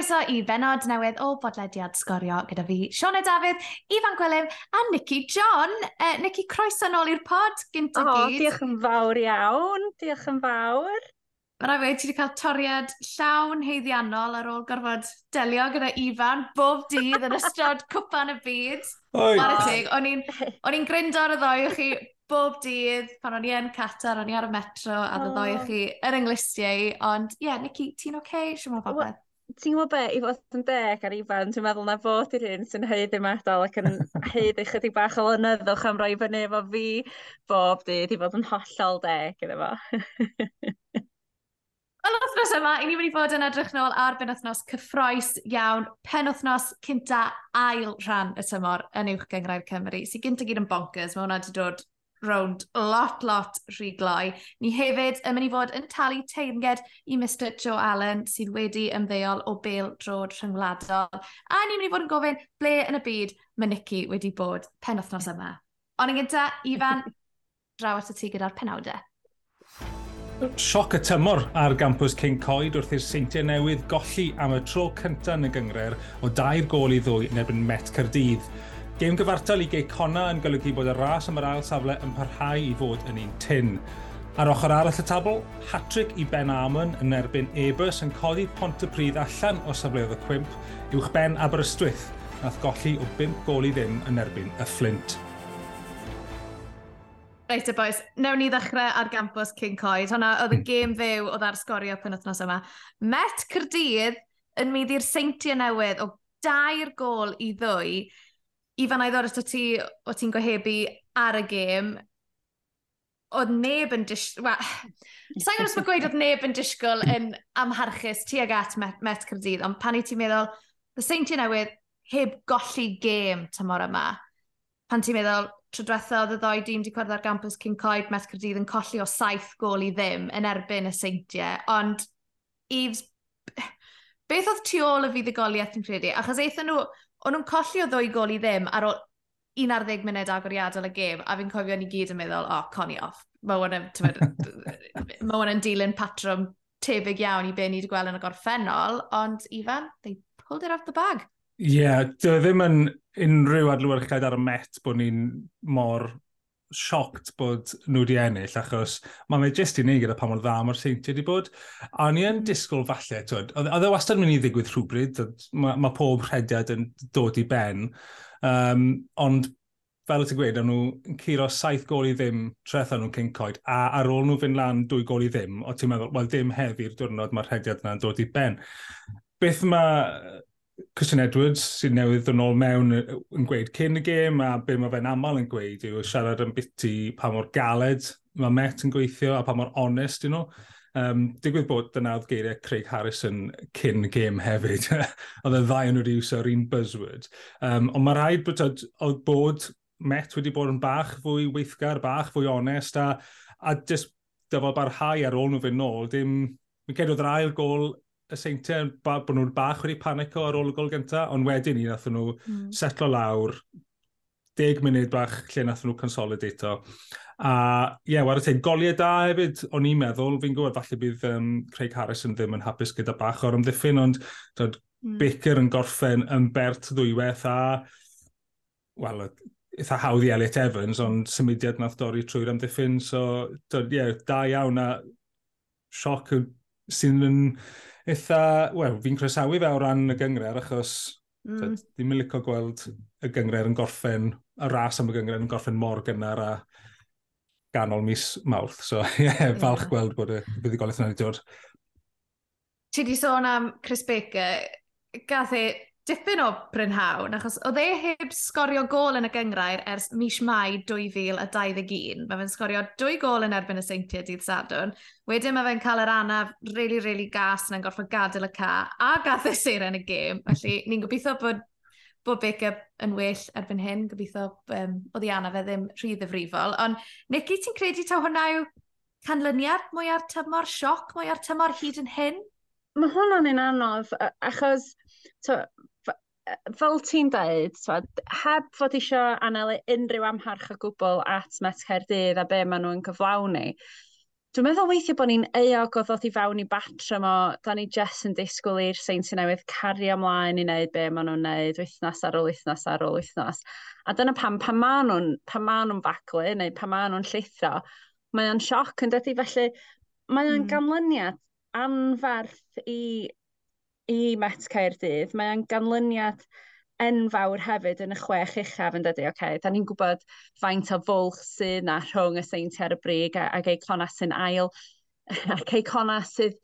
croeso i benod newydd o bodlediad sgorio gyda fi, Siona Dafydd, Ifan Gwilym a Nicky John. Uh, Nicky, croeso nôl i'r pod gyntaf oh, gyd. Diolch yn fawr iawn, diolch yn fawr. Mae rai wedi ti wedi cael toriad llawn heiddiannol ar ôl gorfod delio gyda Ifan bob dydd yn ystod cwpan y byd. Oi! O'n i'n grindo ar y ddoi o chi bob dydd pan o'n i yn Qatar, o'n i ar y metro a oh. ddoi o chi yr englistiau. Ond ie, yeah, Nicky, ti'n oce? Okay? Siwm o bobeth? ti'n gwybod be, i fod yn deg ar ifan, dwi'n meddwl na fod i'r un sy'n heiddi medal ac yn heiddi chydig bach o lynyddwch am roi fyny efo fi bob dydd i fod yn hollol deg iddo fo. Wel, wythnos yma, i ni wedi bod yn edrych nôl ar benwthnos cyffroes iawn, penwthnos cynta ail rhan y tymor yn uwch gyngrair Cymru, sy'n gynt o gyd yn bonkers, mae hwnna wedi dod rownd lot, lot rhy gloi. Ni hefyd yn mynd i fod yn talu teinged i Mr Joe Allen sydd wedi ymddeol o bel drod rhyngwladol. A ni'n mynd i fod yn gofyn ble yn y byd mae Nicky wedi bod pen wythnos yma. Ond yn gyda, Ifan, draw at y ti gyda'r penawdau. Sioc y tymor ar gampws King Coed wrth i'r seintiau newydd golli am y tro cyntaf yn y gyngred o dair gol i ddwy yn erbyn Met Cyrdydd. Gêm gyfartal i Geicona yn golygu bod y ras am yr ail safle yn parhau i fod yn un tin. Ar ochr arall y tabl, hat-trick i Ben Amon yn erbyn Ebus yn codi pont y pryd allan o safleoedd y cwimp uwch Ben Aberystwyth nath golli o 5 gol i ddim yn erbyn y Flint. Reit y boys, newn ni ddechrau ar gampus King Coed. Hwna oedd y hmm. gêm fyw oedd ar sgorio penwthnos yma. Met Cyrdydd yn mynd i'r seintiau newydd o dair gol i ddwy Ifan a'i ddod ato ti, o ti'n gohebu ar y gêm, oedd neb yn disgwyl... Well, Sa'n gwybod os mae gweud oedd neb yn disgwyl yn amharchus tuag at Met, Met Cyrdydd, ond pan i ti'n meddwl, y Saint ti newydd heb golli gêm tymor yma, pan ti'n meddwl, tro diwetha oedd y ddoi dîm wedi cwrdd ar gampus cyn coed Met Cyrdydd yn colli o saith gol i ddim yn erbyn y seintiau, ond Eves, beth oedd tu ôl y fuddugoliaeth yn credu? Achos eithon nhw, o'n nhw'n colli o ddwy gol i ddim ar ôl 11 munud agoriadol y gêm, a fi'n cofio ni gyd yn meddwl, o, oh, coni off. Mae hwn yn dilyn patrwm tebyg iawn i be ni wedi gweld yn y gorffennol, ond Ifan, they pulled it off the bag. Ie, yeah, dy ddim yn unrhyw adlywyrchiad ar y met bod ni'n mor sioct bod nhw wedi ennill, achos mae fe jyst i neud gyda pa mor dda mor seintiau wedi bod. A ni yn hmm. disgwyl falle, twyd, oedd e wastad mynd i ddigwydd rhywbryd, mae, mae pob rhediad yn dod i ben, um, ond fel y ti'n gweud, nhw curo saith gol i ddim treth nhw'n cyncoed, a ar ôl nhw fynd lan dwy gol i ddim, o ti'n meddwl, wel ddim heddi'r diwrnod mae'r rhediad yna'n dod i ben. Beth mae Christian Edwards sy'n newydd yn ôl mewn yn gweud cyn y gêm a be mae fe'n aml yn gweud yw siarad yn biti pa mor galed mae Met yn gweithio a pa mor onest yn nhw. Um, digwydd bod dyna oedd geiriau Craig Harrison cyn y gêm hefyd. oedd y ddau yn wedi iwsio'r un buzzword. Um, ond mae rhaid bod oedd bod Met wedi bod yn bach fwy weithgar, bach fwy onest a, a just dyfod barhau ar ôl nhw fynd nôl. Dim, mi gedodd yr ail gol y seintiau bod nhw'n bach wedi panico ar ôl y gol gyntaf, ond wedyn ni nath nhw mm. setlo lawr, 10 munud bach lle nath nhw consolidato. A ie, yeah, wara tein, goliau da hefyd, o'n i'n meddwl, fi'n gwybod falle bydd um, Craig Harrison ddim yn hapus gyda bach o'r ymddiffyn, ond dod, mm. Baker yn gorffen yn bert ddwywaith a wel, eitha hawdd i Elliot Evans, ond symudiad nath dorri trwy'r ymddiffyn, so, ie, yeah, da iawn a sioc sy'n yn eitha, wel, fi'n croesawu fe o ran y gyngred, achos mm. ddim yn licio gweld y gyngred yn gorffen, y ras am y gyngred yn gorffen mor gynnar a ganol mis mawrth. So, ie, yeah, falch yeah. gweld bod y buddigolaeth yna wedi dod. Ti di sôn am Chris Baker, gath e dipyn o Brynhawn, achos oedd e heb sgorio gol yn y gyngrair ers mis Mai 2021. Mae fe'n sgorio dwy gol yn erbyn y seintiau dydd Sadwn. Wedyn mae fe'n cael yr anaf really, really gas na'n gorfod gadael y ca a gath y yn y gêm. Felly ni'n gobeithio bod bod Baker yn well erbyn hyn, gobeithio um, oedd i anaf e ddim rhy ddifrifol. Ond Nicky, ti'n credu taw hwnna yw canlyniad mwy ar tymor, sioc mwy ar tymor hyd yn hyn? Mae hwnna'n un anodd, achos to, fel ti'n dweud, heb fod eisiau anelu unrhyw amharch o gwbl at Met Caerdydd a be maen nhw'n cyflawni, Dwi'n meddwl weithio bod ni'n eog o ddod i fewn i batra mo, da ni jess yn disgwyl i'r seinti newydd cario ymlaen i wneud be maen nhw'n wneud wythnos ar ôl wythnos ar ôl wythnos. A dyna pam, pan maen nhw'n pan maen nhw'n neu pan maen nhw'n llithro, mae o'n sioc yn dydy, felly mae o'n mm. ganlyniad anferth i i Met Caerdydd, mae o'n ganlyniad enfawr hefyd yn y chwech uchaf yn dydy, okay, da ni'n gwybod faint o fwlch sydd na rhwng y seinti ar y brig ac eicona sy'n ail, ac eicona sydd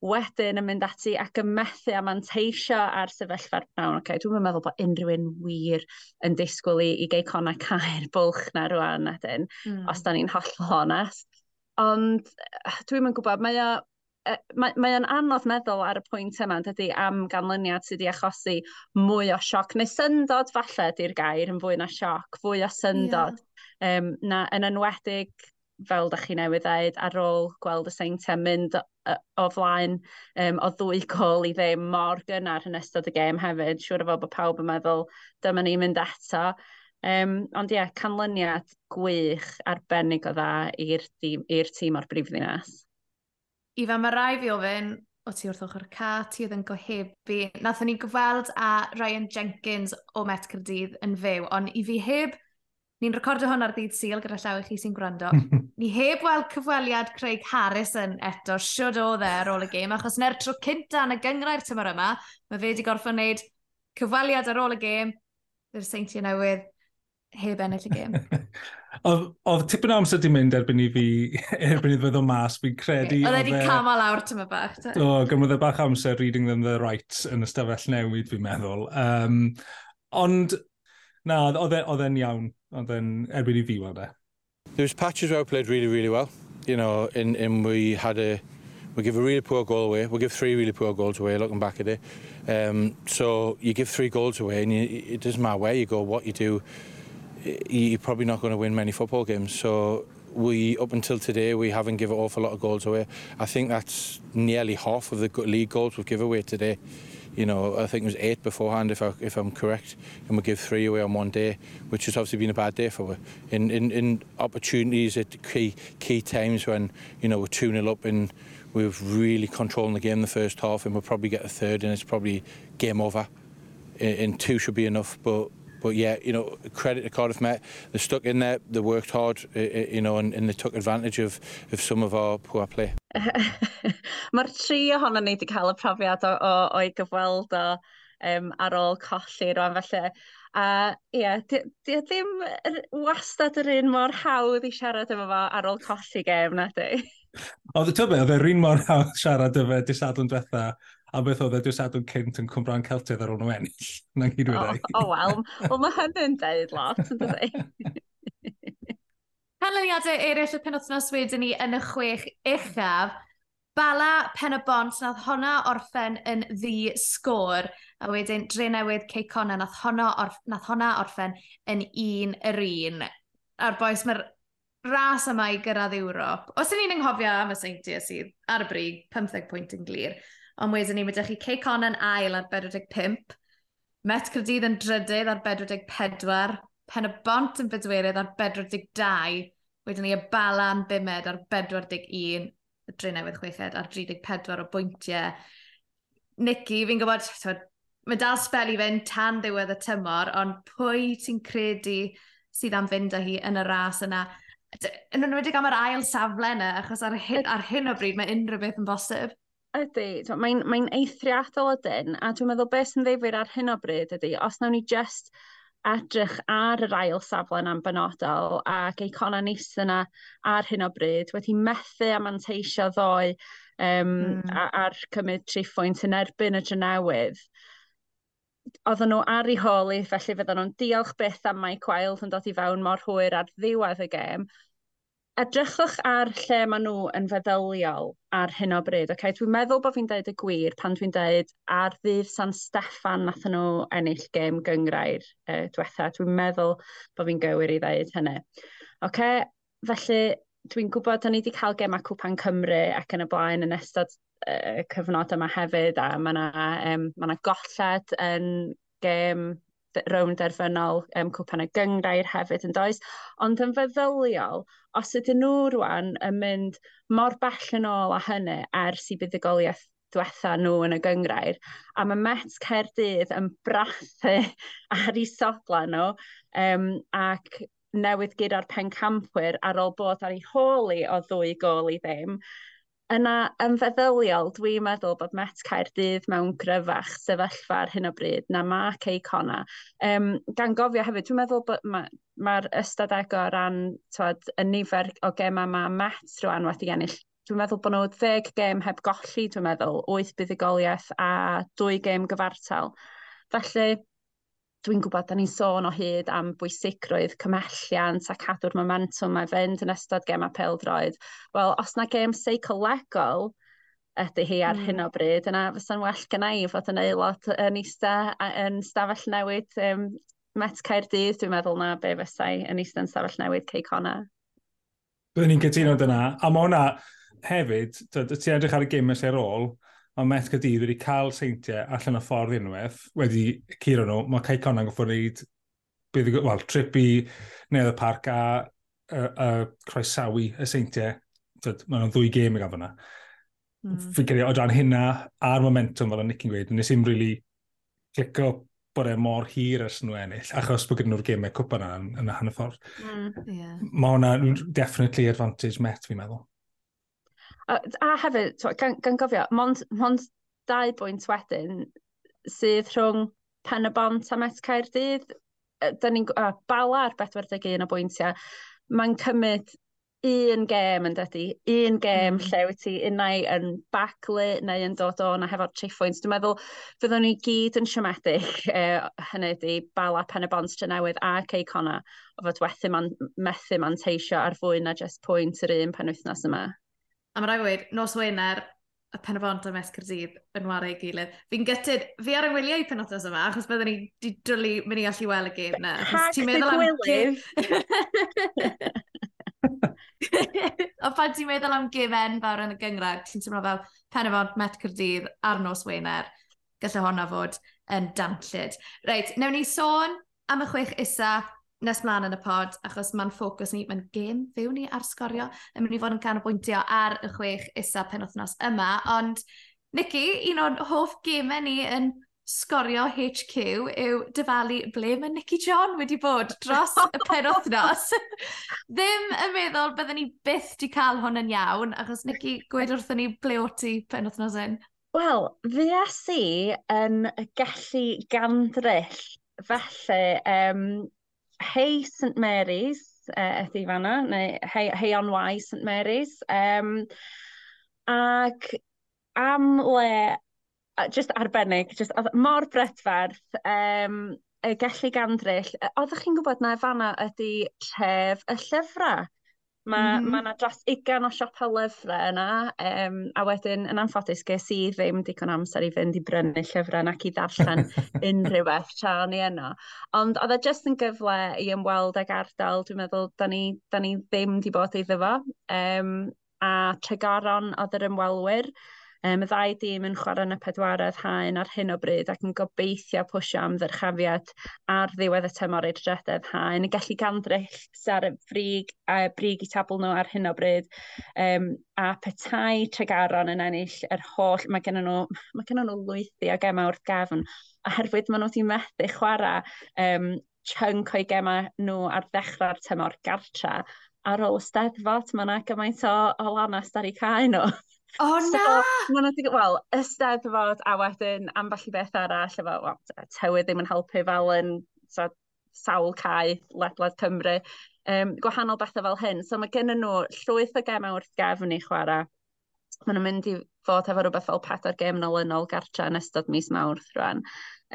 wedyn yn mynd ati ac yn methu a manteisio ar sefyllfa'r pnawn. Okay, dwi'n meddwl bod unrhyw un wir yn disgwyl i, i geicona cael bwlch na rwan edyn, mm. os da ni'n hollol honest. Ond dwi'n gwybod, mae o, mae, mae o'n anodd meddwl ar y pwynt yma, dydy, am ganlyniad sydd wedi achosi mwy o sioc, neu syndod falle di'r gair yn fwy na sioc, fwy o syndod, yeah. um, na, yn enwedig fel da chi newydd dweud, ar ôl gweld y seintiau mynd o, o flaen um, o ddwy gol i ddim mor gynnar yn ystod y gêm hefyd. Siwr o fod bod pawb yn meddwl, dyma ni'n mynd eto. Um, ond ie, yeah, canlyniad gwych arbennig o dda i'r tîm, i'r tîm o'r brifddinas. Ifan, mae rai fi ofyn, o ti wrth ochr ca, ti oedd yn gohebu. Nathon ni gweld a Ryan Jenkins o Met Cyrdydd yn fyw, ond i fi heb, ni'n recordio hwn ar ddydd syl gyda llaw i chi sy'n gwrando, ni heb weld cyfweliad Craig Harrison eto, siwr o dde ar ôl y gêm, achos na'r tro cynta yn y gyngrau'r tymor yma, mae fe wedi gorfod wneud cyfweliad ar ôl y gêm, i'r seintiau newydd, heb ennill y gêm. Oedd tipyn o amser di mynd erbyn i fi, erbyn i ddod mas, fi'n credu... Oedd wedi e- cama lawr tyma bach. Do, gymryd e bach amser reading them the rights yn ystafell newid, fi'n meddwl. Um, ond, na, oedd e, e'n iawn, oedd e'n erbyn i fi weld e. There was patches where I played really, really well. You know, in, in we had a... We give a really poor goal away. We give three really poor goals away, looking back at it. Um, so you give three goals away and you, it doesn't matter where you go, what you do. You're probably not going to win many football games. So we, up until today, we haven't given an awful lot of goals away. I think that's nearly half of the league goals we've given away today. You know, I think it was eight beforehand, if, I, if I'm correct, and we give three away on one day, which has obviously been a bad day for us. In, in, in opportunities at key, key times when, you know, we're 2 0 up and we're really controlling the game the first half, and we'll probably get a third, and it's probably game over. And two should be enough, but But yeah, you know, credit to Cardiff Met. They stuck in there, they worked hard, you know, and, and they took advantage of, of some of our poor play. Mae'r tri ohono ni wedi cael y profiad o, o, o'i gyfweld o um, ar ôl colli rwan felly. A ie, yeah, di, di ddim wastad yr un mor hawdd i siarad efo fo ar ôl colli gem na di. Oedd y tybe, oedd yr un mor hawdd siarad efo disadwn diwetha a beth oedd e dwi'n sadwn cynt yn Cwmbran Celtydd ar ôl nhw ennill. Na'n gyd wedi. O, wel, wel mae hynny'n deud lot, yn dweud. Canlyniadau eraill y penwthnos wedyn ni yn y chwech uchaf. Bala pen y bont, nath honna orffen yn ddi sgôr, a wedyn dre newydd Ceicona, nath honna, orf, nath honna orffen yn un yr un. A'r boes mae'r ras yma i gyrraedd Ewrop. Os ydyn ni'n anghofio am y seintiau sydd ar y brig, 15 pwynt yn glir, ond wedyn ni, mae ydych chi Cey yn ail ar 45, Met Cyrdydd yn drydydd ar 44, Pen y Bont yn bedwerydd ar 42, wedyn ni y Balan Bimed ar 41, y dre newydd Chweched ar 34 o bwyntiau. Nicky, fi'n gwybod, twyd, mae dal spel i fynd tan ddiwedd y tymor, ond pwy ti'n credu sydd am fynd â hi yn y ras yna? Yn enwedig am yr ail safle yna, achos ar hyn, ar hyn o bryd mae unrhyw beth yn bosib. Ydy, mae'n mae eithriadol ydyn, a dwi'n meddwl beth sy'n ddifur ar hyn o bryd ydy, os nawn ni just edrych ar yr ail safle yna'n benodol ac eicona nis yna ar hyn o bryd wedi methu hmm. a manteisio ddoe um, mm. ar cymryd tri phwynt yn erbyn y drenewydd oedden nhw ar ei holi, felly fydden nhw'n diolch byth am Mike Wild yn dod i fewn mor hwyr ar ddiwedd y gêm, edrychwch ar lle maen nhw yn feddyliol ar hyn o bryd. Okay? Dwi'n meddwl bod fi'n dweud y gwir pan dwi'n dweud ar ddydd San Steffan nath nhw ennill gêm gyngrair e, diwetha. Dwi'n meddwl bod fi'n gywir i ddeud hynny. Okay? Felly, dwi'n gwybod o'n i wedi cael gemau Cwpan Cymru ac yn y blaen yn ystod e, y cyfnod yma hefyd a mae yna um, ma golled yn gêm rownd derfynol um, cwpan y gyngrair hefyd yn does. Ond yn feddyliol, os ydyn nhw rwan yn mynd mor bell yn ôl a hynny ers i buddigoliaeth diwetha nhw yn y gyngrair, a mae Met Caerdydd yn brathu ar ei sodla nhw, um, ac newydd gyda'r pencampwyr ar ôl bod ar ei holi o ddwy gol i ddim. Yna yn feddyliol, dwi'n meddwl bod Met Caerdydd mewn gryfach sefyllfa ar hyn o bryd na ma Cei Cona. Um, gan gofio hefyd, dwi'n meddwl bod mae'r ma, ma ystadego o ran twad, y nifer o gemau mae Met rwan wedi ennill. Dwi'n meddwl bod nhw ddeg gem heb golli, dwi'n meddwl, 8 buddigoliaeth a 2 gem gyfartal. Felly, dwi'n gwybod, da ni'n sôn o hyd am bwysigrwydd, cymelliant a cadw'r momentum mae fynd yn ystod gem a peldroed. Wel, os na gem seicolegol ydy hi ar mm. hyn o bryd, yna fysa'n well gyna i fod yn aelod yn eista yn stafell newid um, Met Caerdydd, dwi'n meddwl na be fysau yn eista yn stafell newid Cei Connor. Byddwn ni'n cytuno dyna, a mae hwnna hefyd, ti'n edrych ar y gym ys ar ôl, Ond Met Cadydd wedi cael seintiau allan o ffordd unwaith, wedi curo nhw, mae Cai Conan goffo wneud well, trip i nedd y parc a, a, a croesawu y seintiau. Mae nhw'n ddwy gêm i gael fyna. Mm. Fi'n credu, o dan hynna a'r momentum fel y Nick yn gweud, nes i'n really clicio bod e mor hir ers nhw ennill, achos bod gyda nhw'r gemau cwpa yna yn, yn y hanner ffordd. Mm, yeah. Mae hwnna definitely advantage met, fi'n meddwl. A, a hefyd, twa, gan, gan gofio, mond, mond dau bwynt wedyn sydd rhwng pen y bont a met Caerdydd, da ni'n uh, bala ar 41 o bwyntiau, mae'n cymryd un gêm yn dydy, un gêm mm. lle wyt ti unau yn baclu neu yn dod o'n a hefo'r triphwynt. Dwi'n meddwl fyddwn ni gyd yn siomedig, e, hynny ydi bala pen y bont Drenewydd ac Eicona, o fod wethu man, methu manteisio ar fwy na jyst pwynt yr un pen wythnos yma. A mae rai wedi, nos Wener, y penafont am Esgyrdydd yn wario ei gilydd. Fi'n gytid, fi ar y wyliau pen yma, achos byddwn ni wedi dwlu mynd i allu weld y gêm na. Hac dy gwylydd! o pan ti'n meddwl am gêm enfawr yn y gyngrad, ti'n teimlo fel penafont Met Cyrdydd ar nos Wener. Gallai honna fod yn danllid. Reit, newn ni sôn am y chwech isa nes mlaen yn y pod, achos mae'n ffocws ni, mae'n gêm fyw ni ar sgorio, yn mynd i fod yn canolbwyntio ar y chwech isa penwthnos yma, ond Nicky, un o'n hoff gemau ni yn sgorio HQ yw dyfalu ble mae Nicky John wedi bod dros y penwthnos. Ddim yn meddwl byddwn ni byth di cael hwn yn iawn, achos Nicky, gwed wrthyn ni ble o ti penwthnos yn? Wel, fi a si yn gallu gandryll felly um, hey St Mary's, uh, ethi fanna, neu hey, hey on Wai St Mary's. Um, ac am le, just arbennig, just, mor bretferth, um, y gallu gandryll. Oeddech chi'n gwybod na fanna ydy tref y llyfrau? Mae mm -hmm. ma mm-hmm. yna dros ugain o siopau lyfrau yna, um, a wedyn yn anffodus ges i ddim digon amser i fynd i brynu llyfrau ac i ddarllen unrhyw beth tra o'n i yno. Ond oedd e jyst yn gyfle i ymweld ag ardal, dwi'n meddwl, da ni, da ni ddim di bod iddo fo. Um, a tregaron oedd yr ymwelwyr, Um, y ddau dîm yn chwarae yn y pedwaredd haen ar hyn o bryd ac yn gobeithio pwysio am ddyrchafiad ar ddiwedd y tymor i'r drededd haen. Yn gallu gandryll ar y frig, a brig i tabl nhw ar hyn o bryd. Um, a petai Tregaron yn ennill yr holl, mae gen nhw, mae gen nhw lwythi o gema wrth gefn, oherwydd maen nhw wedi methu chwarae um, chunk o'i gema nhw ar ddechrau'r tymor gartra, ar ôl y steddfod, mae yna gymaint o, o lanast ar ei cael nhw. O oh, so, na! Mae'n edrych, wel, ysteddfod a wedyn ambell i beth arall, efo, well, tywydd ddim yn helpu fel yn so, sawl cae ledled Cymru. Um, gwahanol bethau fel hyn. So mae gen nhw llwyth o gemau wrth gefn i chwarae. Maen nhw'n mynd i fod efo rhywbeth fel pedair gem nolynol gartre yn ystod mis mawrth rwan.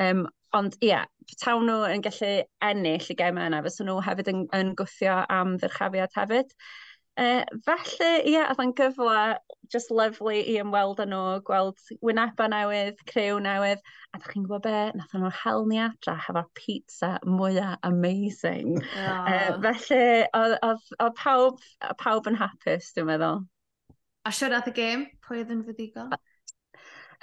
Um, ond ie, yeah, tawn nhw yn gallu ennill y gemau yna, fysa nhw hefyd yn, yn gwthio am ddyrchafiad hefyd. Uh, felly, ie, yeah, oedd yn gyfle just lovely i ymweld â nhw, gweld wyneba newydd, crew newydd, a ddech chi'n gwybod be, nath nhw hel ni adra hefo'r pizza mwyaf amazing. Oh. Uh, felly, oedd pawb, pawb yn hapus, dwi'n meddwl. A siwr siwrad y gêm, pwy oedd yn fyddigol?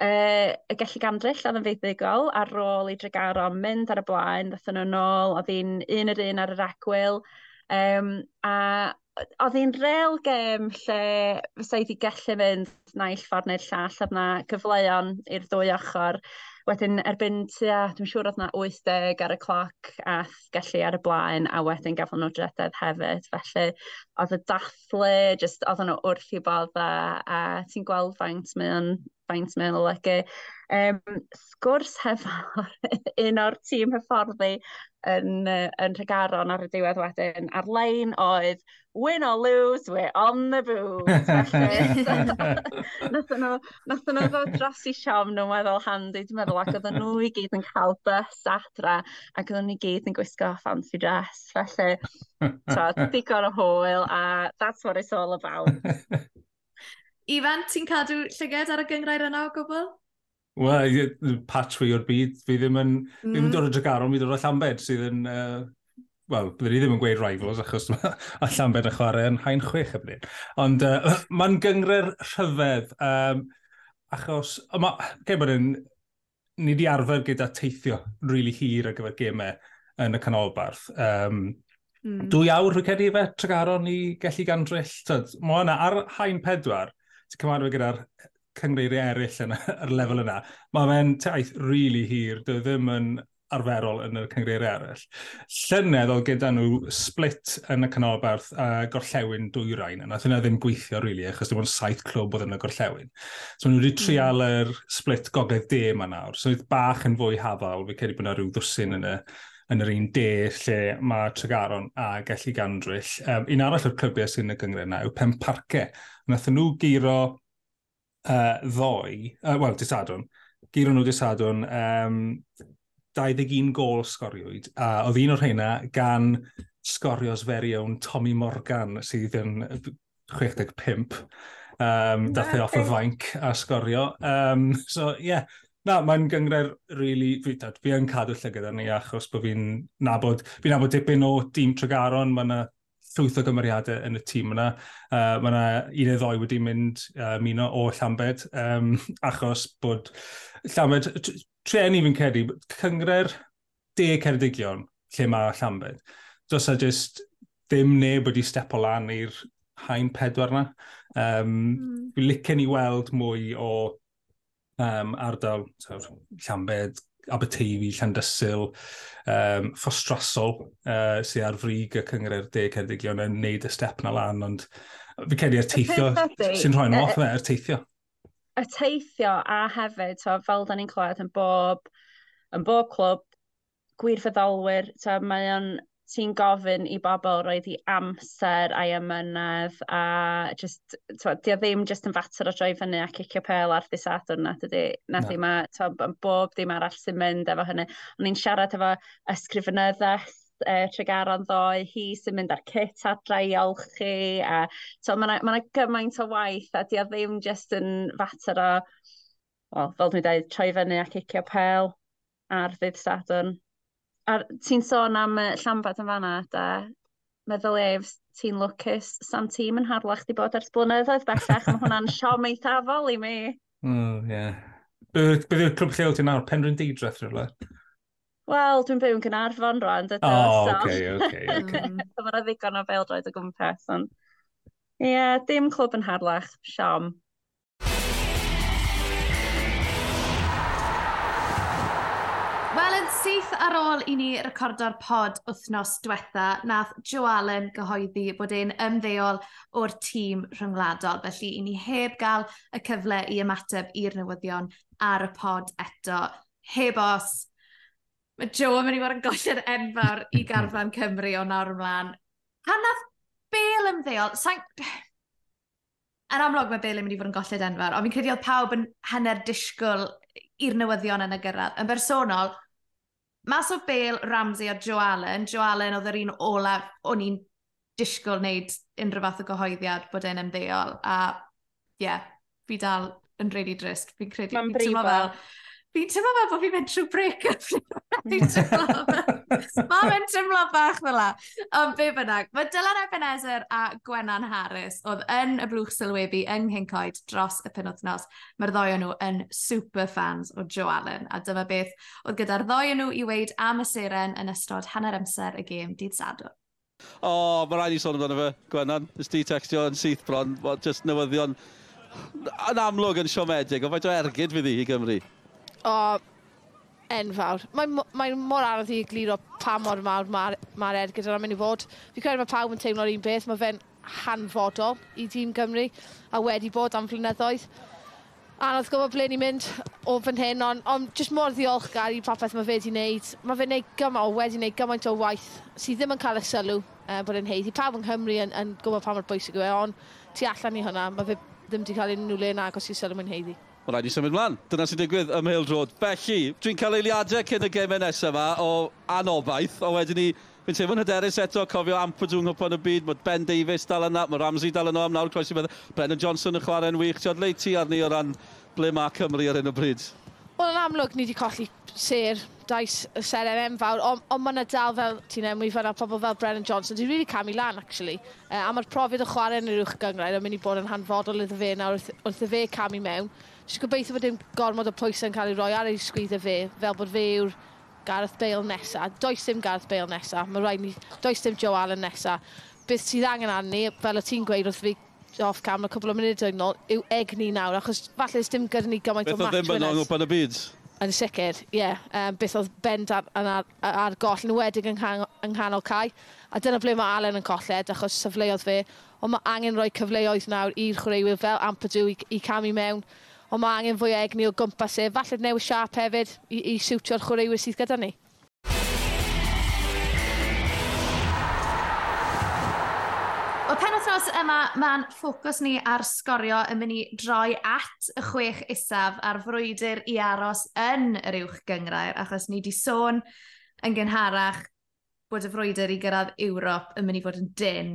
Uh, y gallu gandryll oedd yn feddygol ar ôl i Dragaro mynd ar y blaen, ddathon nhw'n ôl, oedd hi'n un yr un ar yr egwyl, um, a oedd hi'n real gêm lle fysa i wedi gallu mynd naill ffordd neu'r llall oedd yna gyfleon i'r ddwy ochr. Wedyn erbyn tua, dwi'n siŵr oedd yna 80 ar y cloc a gallu ar y blaen a wedyn gafon nhw drededd hefyd. Felly oedd y dathlu, just, oedden nhw wrth i bodd a, a ti'n gweld faint mae o'n faint mewn olygu. Um, sgwrs hefo'r un o'r tîm hyfforddi yn, uh, yn Rhegaron ar y diwedd wedyn ar-lein oedd win or lose, we're on the booze. Felly, nath nhw ddod dros i siom nhw'n meddwl handi, dwi'n meddwl, ac oedden nhw i gyd yn cael bus adra, ac oedden nhw i gyd yn gwisgo fancy dress. Felly, so, digon o hwyl, a that's what it's all about. Ifan, ti'n cadw llyged ar y gyngrair yna o gwbl? Wel, patch fi o'r byd. Fi ddim yn, mm. ddim yn mm. dod o Dragaron, mi dod o Llambed sydd yn... Uh, Wel, byddwn i ddim yn gweud rivals achos mae a Llambed y chwarae yn hain chwech y bryd. Ond uh, mae'n gyngre'r rhyfedd. Um, achos, ma, okay, bod yn, ni wedi arfer gyda teithio rili really hir ar gyfer gemau yn y canolbarth. Um, mm. Dwy awr, rwy'n credu fe, Tregaron i gellu gandryll. Mae yna ar hain pedwar, ti'n cymarfod gyda'r cyngreiriau eraill yn yr lefel yna, mae fe'n taith rili really hir, dwi ddim yn arferol yn y cyngreiriau eraill. Llynedd oedd gyda nhw split yn y canolbarth a gorllewin dwyrain, a nath yna ddim gweithio rili, really, achos dim ond saith clwb oedd yn y gorllewin. So nhw wedi hmm. trial yr split gogledd de yma nawr, so oedd bach yn fwy hafal, fe credu bod yna rhyw ddwsyn yn y yn yr un de lle mae Tregaron a Gelli Gandryll. Um, un arall o'r clybiau sy'n y gyngre yna yw Pen Parce. Nathyn nhw giro uh, ddoi, uh, wel, disadwn, giro nhw disadwn, um, 21 gol sgoriwyd, a oedd un o'r rheina gan sgorios feriwn Tommy Morgan sydd yn 65. Um, dath e off y fainc a sgorio. Um, so, ie, yeah, Na, mae'n gyngred really, fi, fi yn cadw lle gyda ni achos bod fi'n nabod, fi'n nabod dipyn o dîm Tregaron, mae yna llwyth o gymeriadau yn y tîm yna. Uh, mae yna un neu ddoi wedi mynd uh, muno o Llambed, um, achos bod Llambed, treni fi'n credu, cyngre'r de Ceredigion lle mae Llambed. dos a just ddim neb wedi step o lan i'r hain pedwar yna. Um, mm. Fi'n licen i weld mwy o um, ardal Llambed, Aberteifi, Llandysil, um, ffostrasol uh, sy'n ar frig y cyngre'r de Ceredigion yn neud y step na lan, ond fi cedi ar teithio sy'n rhoi'n off fe, ar teithio. Y teithio a hefyd, so, fel da ni'n clywed yn bob, yn bob clwb, gwirfoddolwyr, so, mae o'n ti'n gofyn i bobl roedd i amser a'i ymynedd a just, twa, di o ddim just yn fater o droi fyny a cicio pel ar ddisadwn na dydy. Na no. ma, a, bob dim arall sy'n mynd efo hynny. Ond ni'n siarad efo ysgrifenyddas uh, e, Tregaron ddoe, hi sy'n mynd ar cit adra i olchi, a so mae yna ma gymaint o waith, a di o ddim just yn fater o, well, fel dwi'n dweud, troi fyny a cicio pel ar ddydd Sadwrn ar, ti'n sôn am uh, Llambad yn fanna, da meddwl ef, ti'n lwcus, sam tîm yn harlach di bod ers blynyddoedd bellach, mae hwnna'n siom eithafol i mi. Mm, yeah. Beth yw'r clwb lleol ti'n nawr, Penryn Deidreth rhywle? Wel, dwi'n byw yn Gynarfon rwan, dydw. O, oce, oce, oce. Mae'n ddigon o beldroed o gwmpas, ond... Ie, yeah, dim clwb yn harlach, siom. Unwaith ar ôl i ni recordo'r pod wythnos diwetha, nath Joe Allen gyhoeddi bod e'n ymddeol o'r tîm rhyngwladol, felly i ni heb gael y cyfle i ymateb i'r newyddion ar y pod eto. Heb os, mae Joe yn mynd i fod yn golled enfawr i garfan Cymru o nawr ymlaen. Pan nath Bale ymddeol, sa'n... Yn amlwg mae Bale yn mynd i fod yn golled enfawr, ond fi'n credu oedd pawb yn hanner disgwyl i'r newyddion yn y gyrraedd. Yn bersonol, Mas o Bale, Ramsey a Joe Allen, Joe Allen oedd yr un olaf o'n i'n disgwyl wneud unrhyw fath o gyhoeddiad bod e'n ymddeol. A ie, yeah, fi dal yn really drist. Fi'n credu, Mae'n brifo. fel, Fi'n teimlo fel bod fi'n mynd trwy break-up. Fi'n teimlo... Mae'n mynd teimlo bach fel la. Ond be bynnag, mae Dylan Ebenezer a Gwennan Harris oedd yn y blwch sylwebu yng Nghyncoed dros y penwthnos. Mae'r ddoi o nhw yn super fans o Joe Allen, a dyma beth oedd gyda'r ddoi o nhw i weid am y seren yn ystod hanner amser y gêm dydd sadwr. O, oh, mae rhaid i sôn amdano fe, Gwennan. Ys di textio yn syth bron, just newyddion yn amlwg yn siomedig, o faint o ergyd fydd hi i Gymru? o enfawr. Mae'n mae mor anodd i gliro pa mor mawr mae'r ma ergyd yna'n mynd i fod. Fi credu mae pawb yn teimlo'r un beth, mae fe'n hanfodol i dîm Gymru a wedi bod am flynyddoedd. Anodd gwybod ble ni'n mynd o fan hyn, ond on, jyst mor ddiolchgar i popeth mae fe wedi wneud. Mae fe'n wneud gymaint, wedi wneud gymaint o waith sydd ddim yn cael y sylw uh, bod yn heiddi. Pawb yng Nghymru yn, yn gwybod pa mor bwysig yw e, ond tu allan i hwnna, mae fe ddim wedi cael unrhyw le yn agos i sylw yn heiddi. Wel, rhaid i symud mlaen. Dyna sy'n digwydd ym Hill Drod. Felly, dwi'n cael eiliadau cyn y gemau nesaf yma o anobaith, o wedyn ni Fi'n teimlo'n hyderus eto, cofio Ampadwng o pan y byd, mae Ben Davies dal yna, mae Ramsey dal yno am nawr croesi meddwl. Brennan Johnson yn chwarae'n wych, ti'n le ti arni o ran ble mae Cymru ar hyn o bryd? Wel, yn amlwg, ni wedi colli ser dais y seren enfawr, ond on, on mae yna dal fel ti'n enwi fyna pobl fel Brennan Johnson, Dwi'n really camu lan, actually. Uh, a mae'r profiad o chwarae yn yr uwch gyngrair yn mynd i bod yn hanfodol iddo fe nawr wrth, wrth y fe camu mewn. Just gobeithio bod dim gormod o pwysau yn cael ei roi ar ei sgwyddo fe, fel bod fe yw'r Gareth Bale nesa. Does dim Gareth Bale nesa. mae rhaid ni, does dim Joe Allen nesa. Beth sydd angen arni, fel y ti'n gweud wrth fi off cam a cwbl o munud oed nôl, yw egni nawr, achos falle dim gyda ni gymaint o match winners. Beth oedd ddim yn angopan y byd? Yn sicr, ie. Yeah. Um, beth oedd bend ar, ar, ar goll yn wedig yng, yng nghanol cae. A dyna ble mae Allen yn colled, achos syfleoedd fe. Ond mae angen rhoi cyfleoedd nawr i'r chwaraewyr fel Ampadw i, i camu mewn ond mae angen fwy o egni o gwmpas e. Falle newid siap hefyd i, i siwtio'r chwaraewyr sydd gyda ni. O pen wythnos yma, mae'n ffocws ni ar sgorio yn mynd i droi at y chwech isaf a'r frwydr i aros yn yr uwch gyngrair, achos ni wedi sôn yn gynharach bod y frwydr i gyrraedd Ewrop yn mynd i fod yn dyn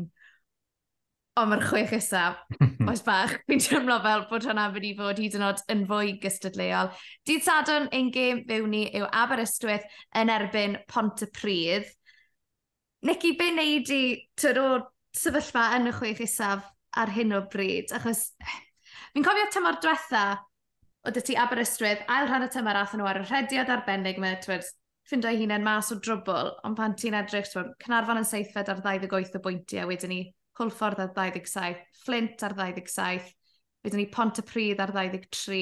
Ond mae'r chwech isaf, oes bach, fi'n teimlo fel bod hwnna wedi fod hyd yn oed yn fwy gystadleuol. Dydd Sadwn ein gêm fewn ni yw Aberystwyth yn erbyn Pont y Pontypridd. Nicky, be wneud i tyd o sefyllfa yn y chwech isaf ar hyn o bryd? Achos fi'n cofio tymor diwetha o dy ti Aberystwyth, ail rhan y tymor athyn nhw ar y rhediad arbennig me, twyd, ffindo ei hunain mas o drwbl, ond pan ti'n edrych, twyd, Cynarfon yn seithfed ar 28 o bwyntiau, wedyn ni Hwlffordd ar 27, Flint ar 27, byddwn ni Pont y Pryd ar 23,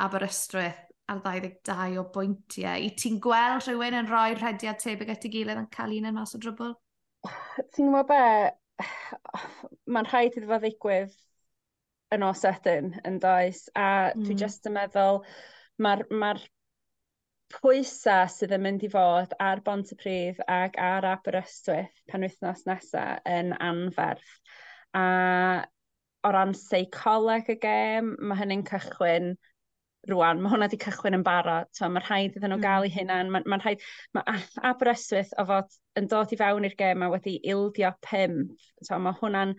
Aberystwyth ar 22 o bwyntiau. I ti'n gweld rhywun yn rhoi rhediad tebyg at ei gilydd yn cael un yn mas o drwbl? Ti'n gwybod be? Mae'n rhaid iddo fo ddigwydd yn os ydyn yn does, a mm. dwi hmm. jyst yn meddwl mae'r ma pwysa sydd yn mynd i fod ar Bontypridd ac ar Aberystwyth penwythnos nesaf yn anferth. A o ran seicoleg y gêm, mae hynny'n cychwyn rwan, mae hwnna wedi cychwyn yn barod, so mae'n rhaid iddyn nhw mm. gael eu hunan, Mae, mae, rhaid, mae Aberystwyth o fod yn dod i fewn i'r gêm a wedi ildio pimp, so mae hwnna'n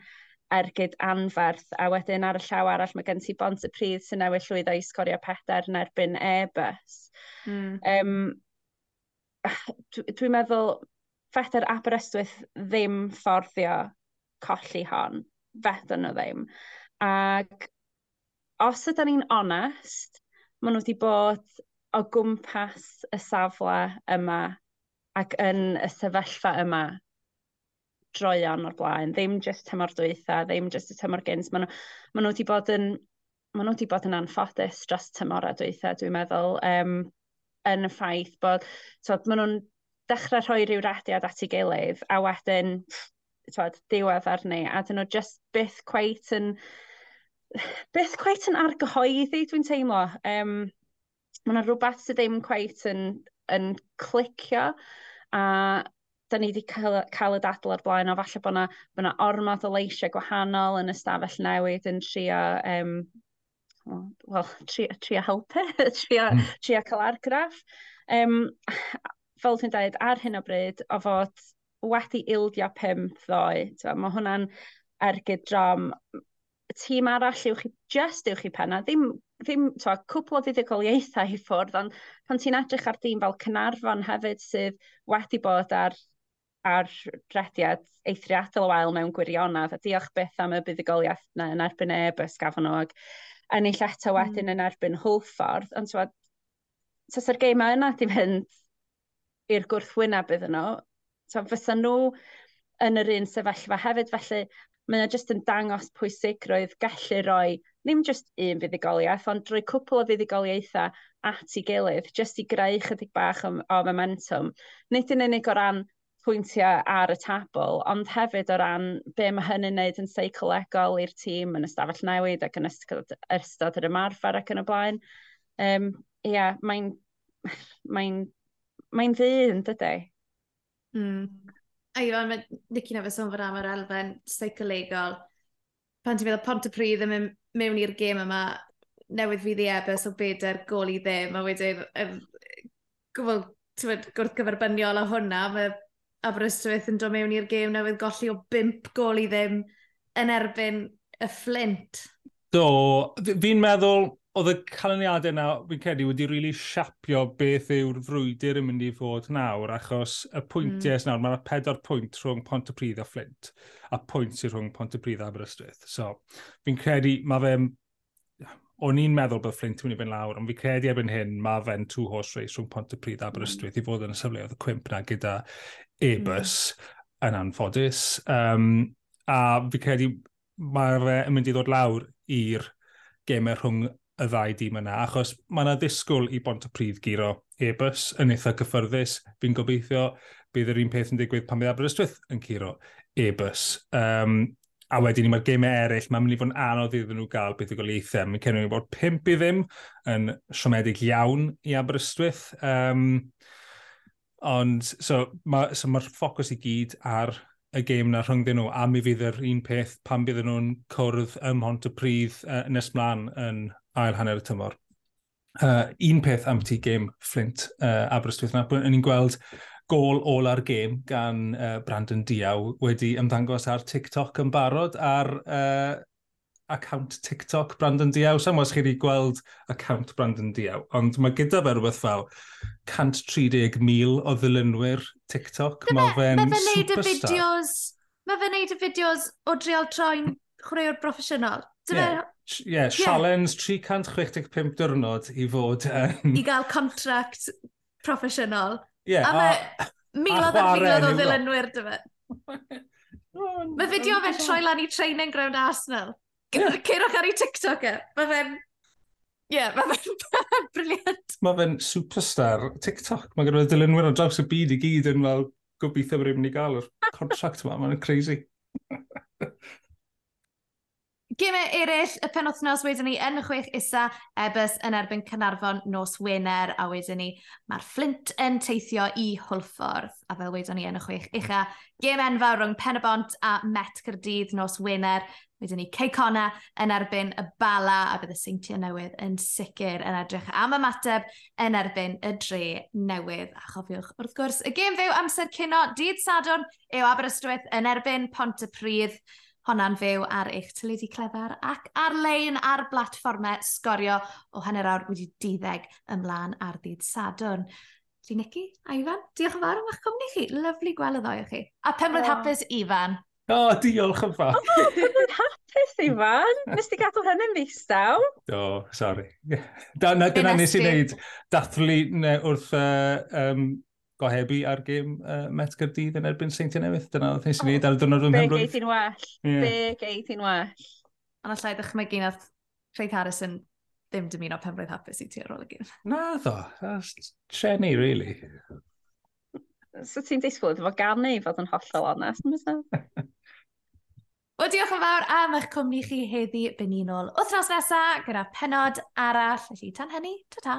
ergyd anferth, a wedyn ar y llaw arall mae gen ti bont y pryd sy'n newid llwyddo i sgorio pedair yn erbyn e-bus. Mm. Um, Dwi'n dwi meddwl, Fetter Aberystwyth ddim fforddio colli hon. Fedon nhw ddim. Ac os ydyn ni'n onest, maen nhw wedi bod o gwmpas y safle yma ac yn y sefyllfa yma droion o'r blaen, ddim jyst tymor dwytha, ddim jyst y tymor gyns. Maen nhw, ma nhw wedi bod yn maen nhw wedi bod yn anffodus dros tymor a dweitha, dwi'n meddwl, um, yn y ffaith bod, twod, maen nhw'n dechrau rhoi rhyw radiad at ei gilydd, a wedyn, twod, diwedd arni, a dyn nhw just byth cweit yn, byth cweit yn argyhoeddi, dwi'n teimlo. Um, mae yna rhywbeth sydd ddim cweit yn, yn clicio, a da ni wedi cael, cael y dadl ar blaen, o falle bod yna, bod yna ormod o leisiau gwahanol yn ystafell newydd yn trio um, well, trio, trio helpu, trio, mm. trio cael argraff. Um, fel ti'n dweud, ar hyn o bryd, o fod wedi ildio pimp ddoe, mae hwnna'n ergyd drom. Tîm arall yw chi, just yw chi penna, ddim ddim twa, cwpl o fuddugoliaethau i ffwrdd, ond pan ti'n edrych ar dîm fel Cynarfon hefyd sydd wedi bod ar ar drediad eithriadol o wael mewn gwirionedd, a diolch beth am y buddigoliaeth yna yn erbyn e-bus gafon nhw, ac ennill eto hmm. wedyn mm. yn erbyn hwlffordd, ond tywed, tas yr geima yna di fynd i'r gwrthwyneb iddyn nhw, so fysa nhw yn yr un sefyllfa hefyd, felly mae o jyst yn dangos pwysigrwydd gallu roi ddim jyst un fuddigoliaeth, ond drwy cwpl o fuddigoliaethau at ei gilydd, jyst i greu chydig bach o, o momentum. Nid yn unig o ran pwyntiau ar y tabl, ond hefyd o ran be mae hynny'n neud yn seicolegol i'r tîm yn ystafell newid ac yn ystod, ystod yr ymarfer ac yn y blaen. Um, ia, yeah, mae'n mae mae ddyn, dydy. Mm. Aio, mae Nicky nefyd sôn fod am yr elfen seicolegol. Pan ti'n meddwl pont y Pontypridd yn mewn i'r gêm yma, newydd fydd i ebys o bedair gol i ddim, a wedyn, um, gwbl gwrth gyferbyniol o hwnna, mae Aberystwyth yn dod mewn i'r gêm newydd golli o 5 gol i ddim yn erbyn y Flint. Do, fi'n meddwl oedd y canlyniadau yna, fi'n credu, wedi rili really siapio beth yw'r frwydr yn mynd i fod nawr, achos y pwyntiau mm. nawr, mae'n pedwar pwynt rhwng Pont y Pryd a Flint, a pwynt sy'n rhwng Pont y Pryd a Aberystwyth. So, fi'n credu, mae fe'n o'n i'n meddwl bod Flint yn mynd i fynd lawr, ond fi credu erbyn hyn, mae fe'n two horse race rhwng Pont y Pryd a mm. Aberystwyth mm. i fod yn y sefleoedd y cwimp na gyda mm. e-bus mm. yn anffodus. Um, a fi credu mae fe yn mynd i ddod lawr i'r gemau rhwng y ddau dîm yna, achos mae yna ddisgwyl i bont y pryd giro e-bus yn eitha cyffyrddus. Fi'n gobeithio bydd yr un peth yn digwydd pan bydd Aberystwyth yn curo e-bus. Um, A wedyn ni mae'r gemau eraill, mae'n mynd i fod yn anodd iddyn nhw gael beth i goleithiau. Mae'n cynnig bod pimp i ddim yn siomedig iawn i Aberystwyth. Um, ond, so, mae'r so ma ffocws i gyd ar y gêm na rhwngdyn nhw, a mi fydd yr un peth pan bydd nhw'n cwrdd ym Mont y Prydd uh, nes mlaen yn ail hanner y tymor. Uh, un peth am ti gêm Flint uh, Aberystwyth na, yn ni'n gweld gol ôl ar gêm gan uh, Brandon Diaw wedi ymddangos ar TikTok yn barod ar uh, account TikTok Brandon Diaw. Sam os chi wedi gweld account Brandon Diaw, ond mae gyda fe rhywbeth fel 130,000 o ddilynwyr TikTok. Mae fe'n ma fe superstar. Fideos, mae fe'n neud y fideos o drial troi'n chwaraewr broffesiynol. Ie, yeah, sialens yeah. 365 diwrnod i fod yn... Um... I gael contract proffesiynol. Yeah, a mae miloedd ar miloedd o ddilynwyr, dy fe. Mae fideo fe troi lan i training ground Arsenal. Yeah. Cerwch ar ei TikTok e. Mae fe'n... Ie, yeah, mae fe'n briliant. Mae fe'n superstar TikTok. Mae gyda'r dilynwyr o draws y byd i gyd yn fel gobeithio bod rhywun i gael yr contract yma. Mae'n crazy. Gymau eraill, y penwthnos wedyn ni yn y chwech isa, ebys yn erbyn Cynarfon nos Wener, a wedyn ni mae'r Flint yn teithio i Hwlffordd. A fel wedyn ni yn y chwech ucha, gym enfawr rhwng Penabont a Met Cyrdydd nos Wener. Wedyn ni Ceicona yn erbyn y Bala, a bydd y seintiau newydd yn sicr yn edrych am ymateb yn erbyn y dre newydd. A chofiwch, wrth gwrs, y gêm fyw amser cyno, dydd Sadwrn yw Aberystwyth yn erbyn Pont y Prydd honna'n fyw ar eich tyledu clefar ac ar-lein ar blatfformau sgorio o hanner awr wedi diddeg ymlaen ar ddydd Sadwrn. Dwi Nicky a Ifan, diolch yn fawr am eich cwmni chi. Lyflu gweld y ddoi o chi. A pen blwydd oh. hapus Ifan. O, oh, diolch yn fawr. O, oh, hapus Ifan. Nes ti gadw hynny'n ddistaw? Do, oh, sori. Da, na, dyna nes i wneud dathlu wrth uh, um, gohebu ar gêm uh, Met Gyrdydd yn erbyn Seintiau Newydd. Dyna oedd nes i wneud ar dwrnod rhwng Penrwydd. Be geit i'n well. Yeah. Be geit i'n well. Ond allai ddechmygu nath Craig Harrison ddim dymuno penblwydd hapus i ti ar ôl y gym. Na ddo, Treni, really. So ti'n disgwyl efo gan ni fod yn hollol onest, yn? Wel, diolch yn fawr am eich cwmni chi heddi benunol. Wthnos nesaf, gyda penod arall, felly tan hynny, ta-ta!